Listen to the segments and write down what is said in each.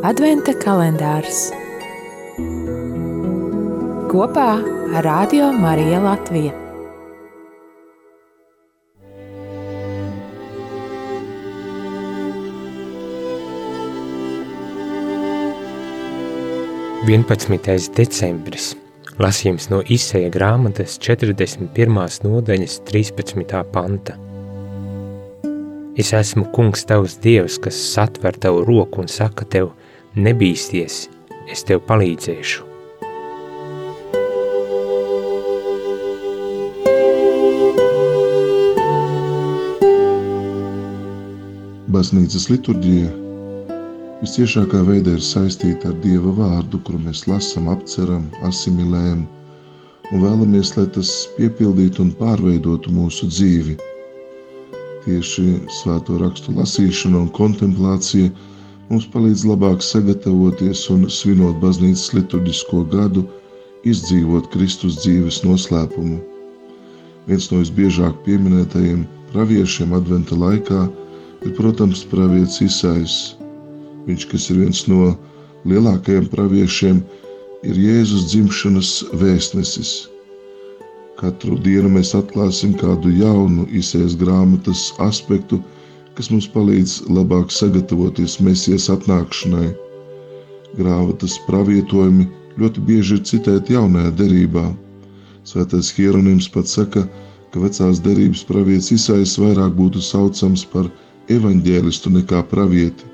Adventa kalendārs kopā ar Radio Mariju Latviju. Vienpadsmitais decembris. Lasījums no izseja grāmatas 41. nodaļas 13. panta. Es esmu kungs tavs dievs, kas satver tavu roku un saka tev, nebīsties, es tev palīdzēšu. Baznīcas liturģija visciešākā veidā ir saistīta ar Dieva vārdu, kuru mēs lasām, apceram, asimilējam un vēlamies, lai tas piepildītu un pārveidotu mūsu dzīvi. Tieši svēto rakstu lasīšana un kontemplācija mums palīdz labāk sagatavoties un svinot baznīcas liturģisko gadu, izdzīvot Kristus dzīves noslēpumu. Viens no visbiežāk pieminētajiem praviešiem adventa laikā ir, protams, pravietis Isais Viņš, kas ir viens no lielākajiem praviešiem, ir Jēzus dzimšanas vēstnesis. Katru dienu mēs atklāsim kādu jaunu izsējas grāmatas aspektu, kas mums palīdz labāk sagatavoties Mēsijas atnākšanai. Grāmatas pravietojumi ļoti bieži ir citēti jaunajā derībā. Svētais Hieronims pat saka, ka vecās derības pravietis Isais vairāk būtu saucams par evaņģēlistu nekā pravieti.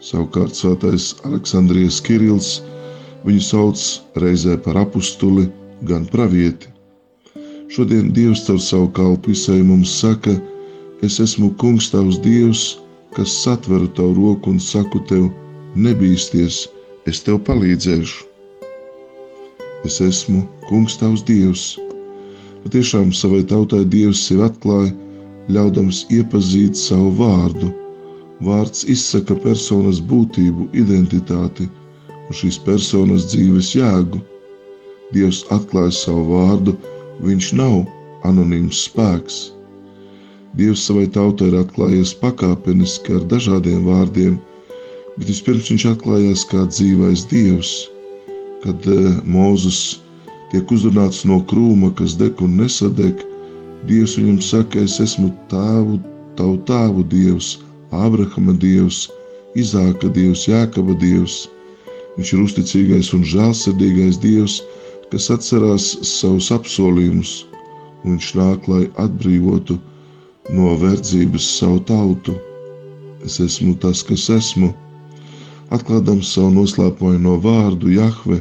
Savukārt svētais Aleksandrijas Kirils viņu sauc reizē par apustuli, gan pravieti. Šodien Dievs caur savu kalpu izsēju mums saka, es esmu kungs tavs Dievs, kas satveru tavu roku un saku tev, nebīsties, es tev palīdzēšu. Es esmu kungs tavs Dievs. Patiešām savai tautai Dievs sevi atklāja, ļaudams iepazīt savu vārdu – Vārds izsaka personas būtību, identitāti un šīs personas dzīves jēgu. Dievs atklāja savu vārdu, viņš nav anonīms spēks. Dievs savai tautai ir atklājies pakāpeniski ar dažādiem vārdiem, bet vispirms viņš atklājās kā dzīvais Dievs. Kad uh, Mūzes tiek uzrunāts no krūma, kas deg un nesadeg, Dievs viņam saka, es esmu tēvu, tavu tēvu Dievs, Ābrahama Dievs, Izāka Dievs, Jākaba Dievs. Viņš ir uzticīgais un žēlsirdīgais Dievs, kas atcerās savus apsolījumus, un viņš nāk, lai atbrīvotu no verdzības savu tautu. Es esmu tas, kas esmu. Atklādams savu noslēpojumu vārdu Jahve,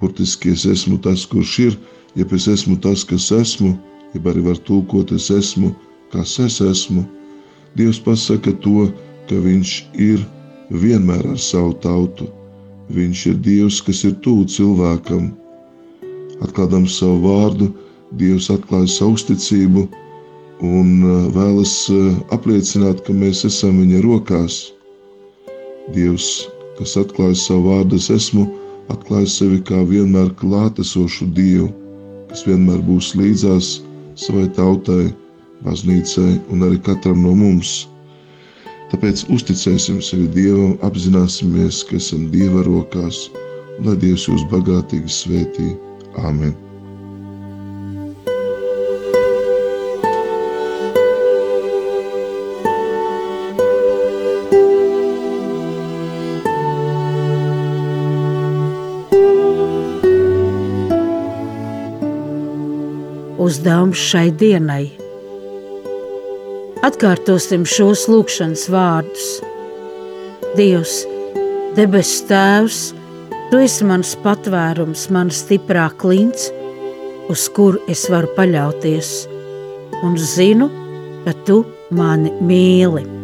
burtiski es esmu tas, kurš ir, ja es esmu tas, kas esmu, ja arī var tulkot es esmu, kas es esmu. Dievs pasaka to, ka Viņš ir vienmēr ar savu tautu. Viņš ir Dievs, kas ir tuvu cilvēkam. Atklādams savu vārdu, Dievs atklāja savu uzticību un uh, vēlas uh, apliecināt, ka mēs esam Viņa rokās. Dievs, kas atklāja savu vārdu, es esmu, atklāja sevi kā vienmēr klātesošu Dievu, kas vienmēr būs līdzās savai tautai baznīcai un arī katram no mums. Tāpēc uzticēsim sevi Dievam, apzināsimies, ka esam Dieva rokās, un lai Dievs jūs bagātīgi svētī. Āmen! Uzdevums šai dienai Atkārtosim šos lūkšanas vārdus. Dievs, debesu Tēvs, Tu esi mans patvērums, mana stiprā klints, uz kuru es varu paļauties, un zinu, ka Tu mani mīli.